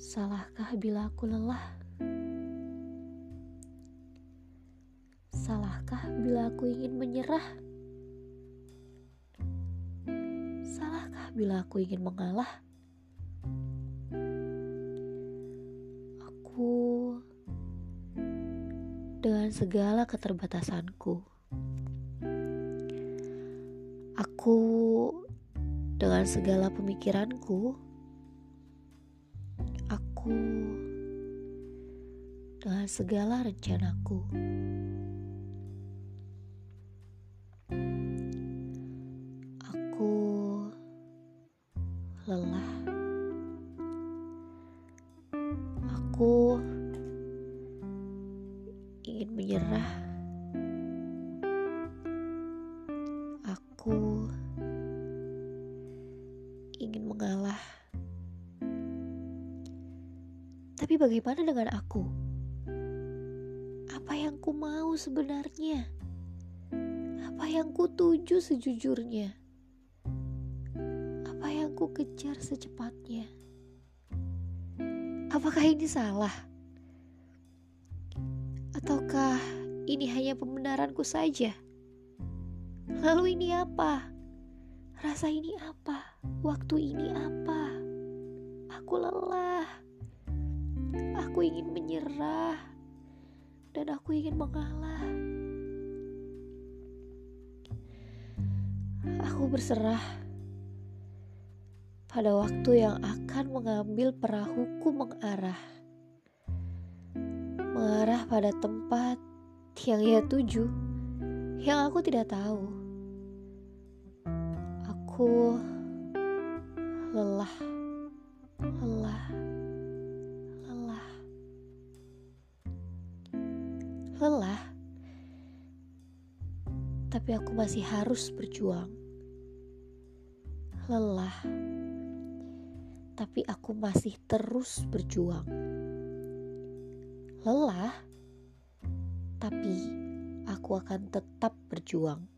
Salahkah bila aku lelah? Salahkah bila aku ingin menyerah? Salahkah bila aku ingin mengalah? Aku dengan segala keterbatasanku. Aku dengan segala pemikiranku aku dengan segala rencanaku. Aku lelah. Aku ingin menyerah. Aku ingin mengalah. Tapi bagaimana dengan aku? Apa yang ku mau sebenarnya? Apa yang ku tuju sejujurnya? Apa yang ku kejar secepatnya? Apakah ini salah? Ataukah ini hanya pembenaranku saja? Lalu ini apa? Rasa ini apa? Waktu ini apa? Aku lelah. Aku ingin menyerah dan aku ingin mengalah. Aku berserah pada waktu yang akan mengambil perahuku mengarah. Mengarah pada tempat yang ia tuju, yang aku tidak tahu. Aku lelah, lelah, tapi aku masih harus berjuang. Lelah, tapi aku masih terus berjuang. Lelah, tapi aku akan tetap berjuang.